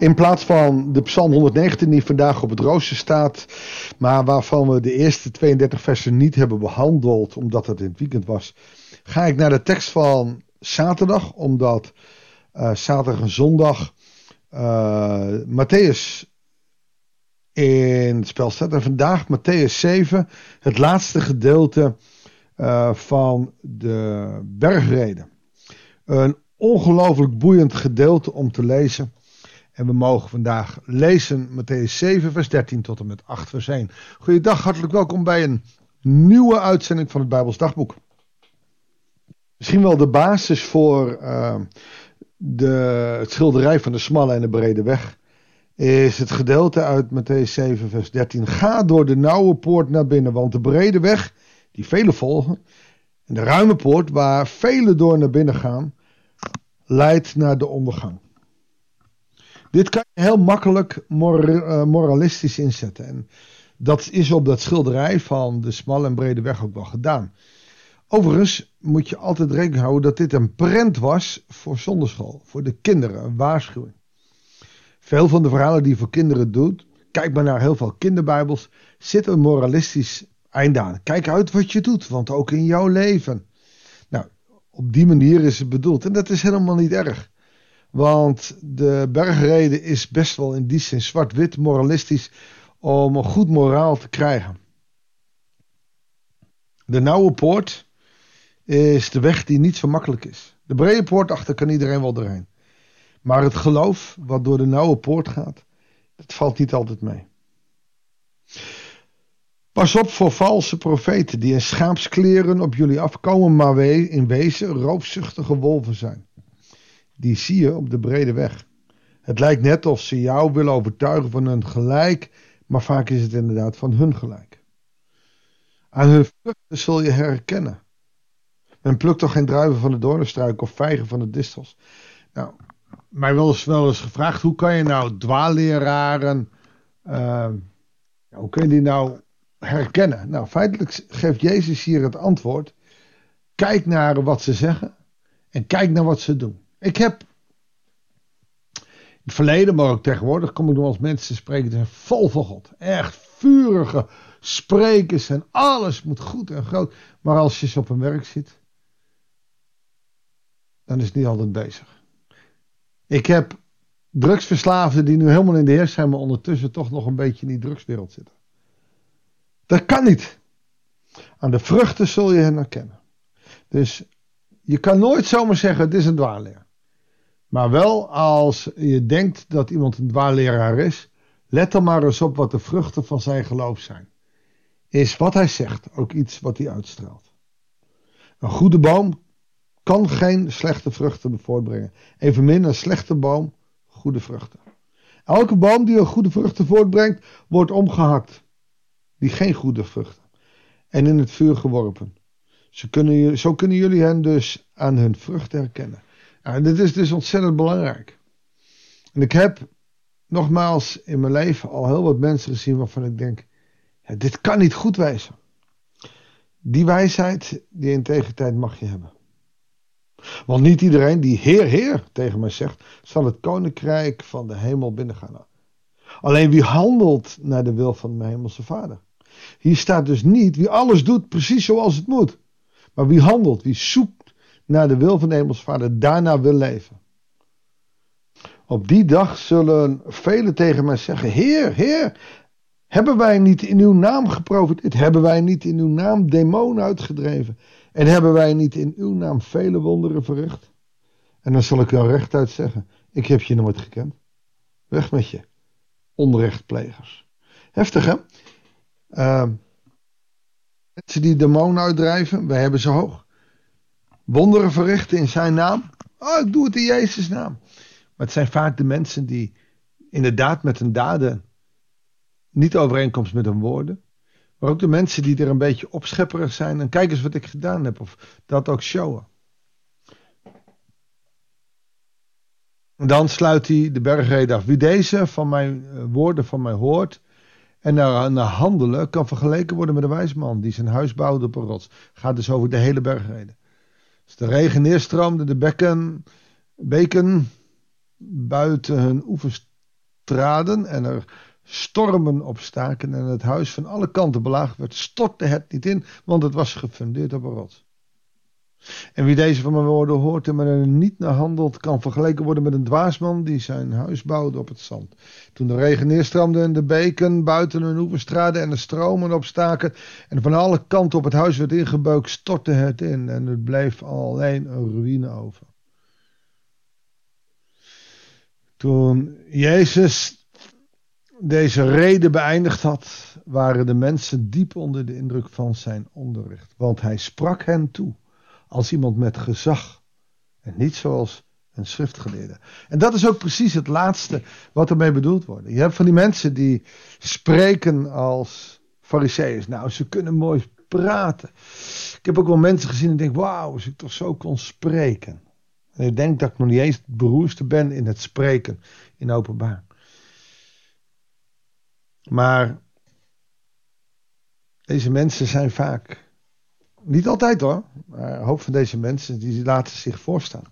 In plaats van de Psalm 119 die vandaag op het rooster staat, maar waarvan we de eerste 32 versen niet hebben behandeld omdat het in het weekend was, ga ik naar de tekst van zaterdag, omdat uh, zaterdag en zondag uh, Matthäus in het spel staat. En vandaag Matthäus 7, het laatste gedeelte uh, van de bergreden. Een ongelooflijk boeiend gedeelte om te lezen. En we mogen vandaag lezen Matthäus 7, vers 13 tot en met 8, vers 1. Goeiedag, hartelijk welkom bij een nieuwe uitzending van het Bijbels Dagboek. Misschien wel de basis voor uh, de, het schilderij van de smalle en de brede weg. Is het gedeelte uit Matthäus 7, vers 13. Ga door de nauwe poort naar binnen, want de brede weg, die velen volgen, en de ruime poort, waar velen door naar binnen gaan, leidt naar de ondergang. Dit kan je heel makkelijk eh, moralistisch inzetten. En dat is op dat schilderij van de smalle en brede weg ook wel gedaan. Overigens moet je altijd rekening houden dat dit een prent was voor zonderschool, voor de kinderen, een waarschuwing. Veel van de verhalen die je voor kinderen doet, kijk maar naar heel veel kinderbijbels, zit een moralistisch einde aan. Kijk uit wat je doet, want ook in jouw leven. Nou, op die manier is het bedoeld en dat is helemaal niet erg. Want de bergreden is best wel in die zin zwart-wit moralistisch om een goed moraal te krijgen. De nauwe poort is de weg die niet zo makkelijk is. De brede poort achter kan iedereen wel doorheen. Maar het geloof wat door de nauwe poort gaat, dat valt niet altijd mee. Pas op voor valse profeten die in schaapskleren op jullie afkomen, maar in wezen roofzuchtige wolven zijn die zie je op de brede weg. Het lijkt net of ze jou willen overtuigen van hun gelijk, maar vaak is het inderdaad van hun gelijk. Aan hun vruchten zul je herkennen. Men plukt toch geen druiven van de doornenstruik of vijgen van de distels. Nou, mij wel eens wel eens gevraagd, hoe kan je nou dwaalleraren, uh, hoe kun je die nou herkennen? Nou, feitelijk geeft Jezus hier het antwoord. Kijk naar wat ze zeggen en kijk naar wat ze doen. Ik heb in het verleden, maar ook tegenwoordig, kom ik nog als mensen spreken die zijn vol van God. Echt vurige sprekers en alles moet goed en groot. Maar als je ze op een werk ziet, dan is het niet altijd bezig. Ik heb drugsverslaafden die nu helemaal in de heer zijn, maar ondertussen toch nog een beetje in die drugswereld zitten. Dat kan niet. Aan de vruchten zul je hen herkennen. Dus je kan nooit zomaar zeggen: het is een dwaalleer. Maar wel als je denkt dat iemand een dwaalleraar is, let dan maar eens op wat de vruchten van zijn geloof zijn. Is wat hij zegt ook iets wat hij uitstraalt? Een goede boom kan geen slechte vruchten voortbrengen. Evenmin een slechte boom goede vruchten. Elke boom die een goede vruchten voortbrengt, wordt omgehakt. Die geen goede vruchten. En in het vuur geworpen. Zo kunnen, zo kunnen jullie hen dus aan hun vruchten herkennen. Ja, dit is dus ontzettend belangrijk. En ik heb nogmaals in mijn leven al heel wat mensen gezien waarvan ik denk: ja, dit kan niet goed wezen. Die wijsheid, die integriteit mag je hebben. Want niet iedereen die Heer, Heer tegen mij zegt, zal het koninkrijk van de hemel binnengaan. Alleen wie handelt naar de wil van mijn hemelse vader. Hier staat dus niet wie alles doet precies zoals het moet. Maar wie handelt, wie zoekt naar de wil van de Hemelsvader daarna wil leven. Op die dag zullen velen tegen mij zeggen: Heer, Heer, hebben wij niet in uw naam geprofiteerd? Hebben wij niet in uw naam demonen uitgedreven? En hebben wij niet in uw naam vele wonderen verricht? En dan zal ik u rechtuit zeggen: Ik heb je nooit gekend. Weg met je, onrechtplegers. Heftig hè? Uh, mensen die demonen uitdrijven, wij hebben ze hoog wonderen verrichten in zijn naam. Oh, ik doe het in Jezus' naam. Maar het zijn vaak de mensen die inderdaad met hun daden niet overeenkomst met hun woorden. Maar ook de mensen die er een beetje opschepperig zijn. En kijk eens wat ik gedaan heb. Of dat ook showen. En dan sluit hij de bergrede af. Wie deze van mijn eh, woorden van mij hoort en naar, naar handelen kan vergeleken worden met een wijsman die zijn huis bouwde op een rots. Gaat dus over de hele bergrede. Als de regen neerstroomde, de bekken, beken buiten hun oevers traden en er stormen opstaken en het huis van alle kanten belaagd werd, stortte het niet in, want het was gefundeerd op een rots. En wie deze van mijn woorden hoort en er niet naar handelt, kan vergeleken worden met een dwaasman die zijn huis bouwde op het zand. Toen de regen neerstroomde en de beken buiten hun oevers traden en de stromen opstaken en van alle kanten op het huis werd ingebeukt, stortte het in en het bleef alleen een ruïne over. Toen Jezus deze reden beëindigd had, waren de mensen diep onder de indruk van zijn onderricht, want hij sprak hen toe als iemand met gezag en niet zoals een schriftgeleerde. En dat is ook precies het laatste wat ermee bedoeld wordt. Je hebt van die mensen die spreken als fariseeërs. Nou, ze kunnen mooi praten. Ik heb ook wel mensen gezien en denk, wauw, als ik toch zo kon spreken. En ik denk dat ik nog niet eens het ben in het spreken in openbaar. Maar deze mensen zijn vaak, niet altijd hoor, maar een hoop van deze mensen die laten zich voorstaan.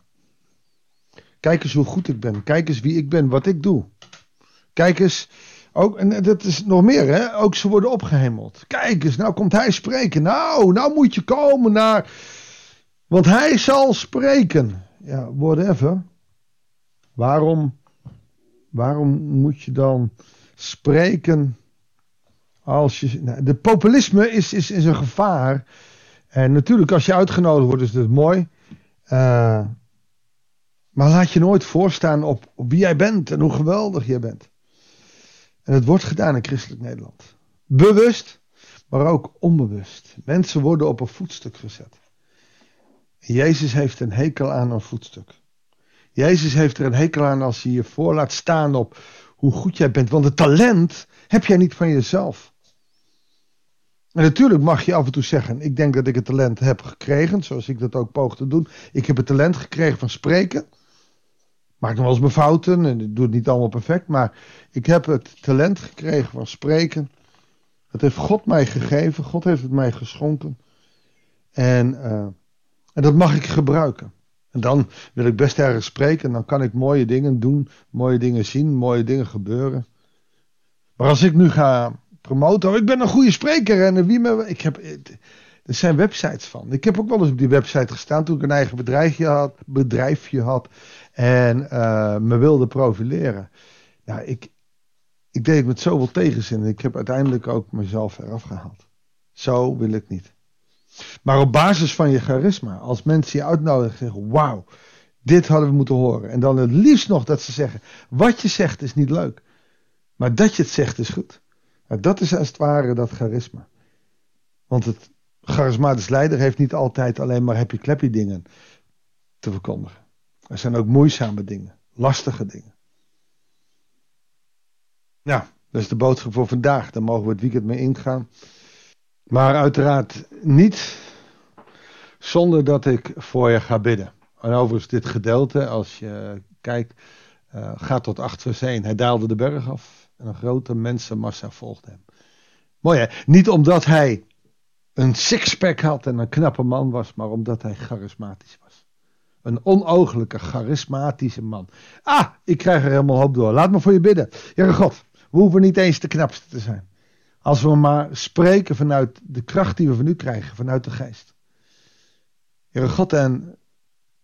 Kijk eens hoe goed ik ben. Kijk eens wie ik ben, wat ik doe. Kijk eens, ook, en dat is nog meer, hè? ook ze worden opgehemeld. Kijk eens, nou komt hij spreken. Nou, nou moet je komen naar. Want hij zal spreken. Ja, whatever. Waarom, waarom moet je dan spreken als je. Nou, de populisme is, is, is een gevaar. En natuurlijk, als je uitgenodigd wordt, is het mooi. Uh, maar laat je nooit voorstaan op, op wie jij bent en hoe geweldig jij bent. En het wordt gedaan in christelijk Nederland. Bewust, maar ook onbewust. Mensen worden op een voetstuk gezet. Jezus heeft een hekel aan een voetstuk. Jezus heeft er een hekel aan als je je voor laat staan op hoe goed jij bent. Want het talent heb jij niet van jezelf. En natuurlijk mag je af en toe zeggen: Ik denk dat ik het talent heb gekregen, zoals ik dat ook poog te doen. Ik heb het talent gekregen van spreken. Maak nog wel eens mijn fouten en ik doe het niet allemaal perfect, maar ik heb het talent gekregen van spreken. Dat heeft God mij gegeven, God heeft het mij geschonken. En, uh, en dat mag ik gebruiken. En dan wil ik best ergens spreken en dan kan ik mooie dingen doen, mooie dingen zien, mooie dingen gebeuren. Maar als ik nu ga promoten, ik ben een goede spreker en wie me. Ik heb, er zijn websites van. Ik heb ook wel eens op die website gestaan toen ik een eigen bedrijfje had, bedrijfje had en uh, me wilde profileren. Nou, ik, ik deed het met zoveel tegenzin. Ik heb uiteindelijk ook mezelf eraf gehaald. Zo wil ik niet. Maar op basis van je charisma, als mensen je uitnodigen zeggen: Wauw, dit hadden we moeten horen. En dan het liefst nog dat ze zeggen: Wat je zegt is niet leuk, maar dat je het zegt is goed. Nou, dat is als het ware dat charisma. Want het charismatisch leider heeft niet altijd alleen maar happy clappy dingen te verkondigen. Er zijn ook moeizame dingen, lastige dingen. Nou, dat is de boodschap voor vandaag. Daar mogen we het weekend mee ingaan. Maar uiteraard niet zonder dat ik voor je ga bidden. En overigens, dit gedeelte, als je kijkt, uh, gaat tot 8 vers 1. Hij daalde de berg af en een grote mensenmassa volgde hem. Mooi hè? Niet omdat hij een sixpack had en een knappe man was, maar omdat hij charismatisch was. Een onooglijke, charismatische man. Ah, ik krijg er helemaal hoop door. Laat me voor je bidden. Heere God, we hoeven niet eens de knapste te zijn. Als we maar spreken vanuit de kracht die we van u krijgen, vanuit de geest. Heere God, en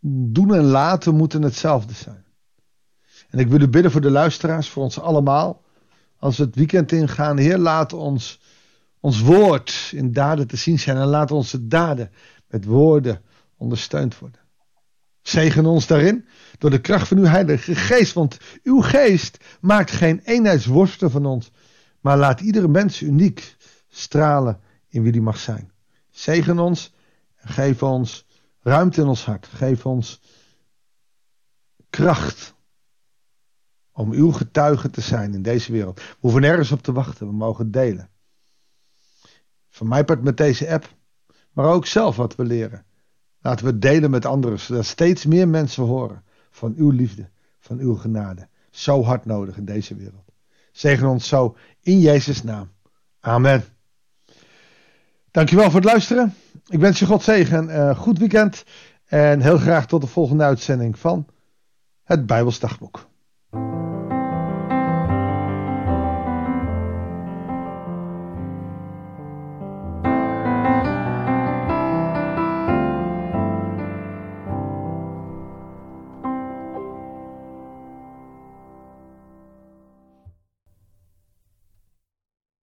doen en laten moeten hetzelfde zijn. En ik wil u bidden voor de luisteraars, voor ons allemaal. Als we het weekend ingaan, Heer, laat ons ons woord in daden te zien zijn en laat onze daden met woorden ondersteund worden. Zegen ons daarin door de kracht van uw Heilige Geest, want uw geest maakt geen eenheidsworsten van ons, maar laat iedere mens uniek stralen in wie die mag zijn. Zegen ons en geef ons ruimte in ons hart. Geef ons kracht om uw getuige te zijn in deze wereld. We hoeven nergens op te wachten, we mogen delen. Van mij part met deze app, maar ook zelf wat we leren. Laten we delen met anderen, zodat steeds meer mensen horen van uw liefde, van uw genade. Zo hard nodig in deze wereld. Zegen ons zo in Jezus' naam. Amen. Dankjewel voor het luisteren. Ik wens je God zegen, uh, goed weekend en heel graag tot de volgende uitzending van het Bijbelsdagboek.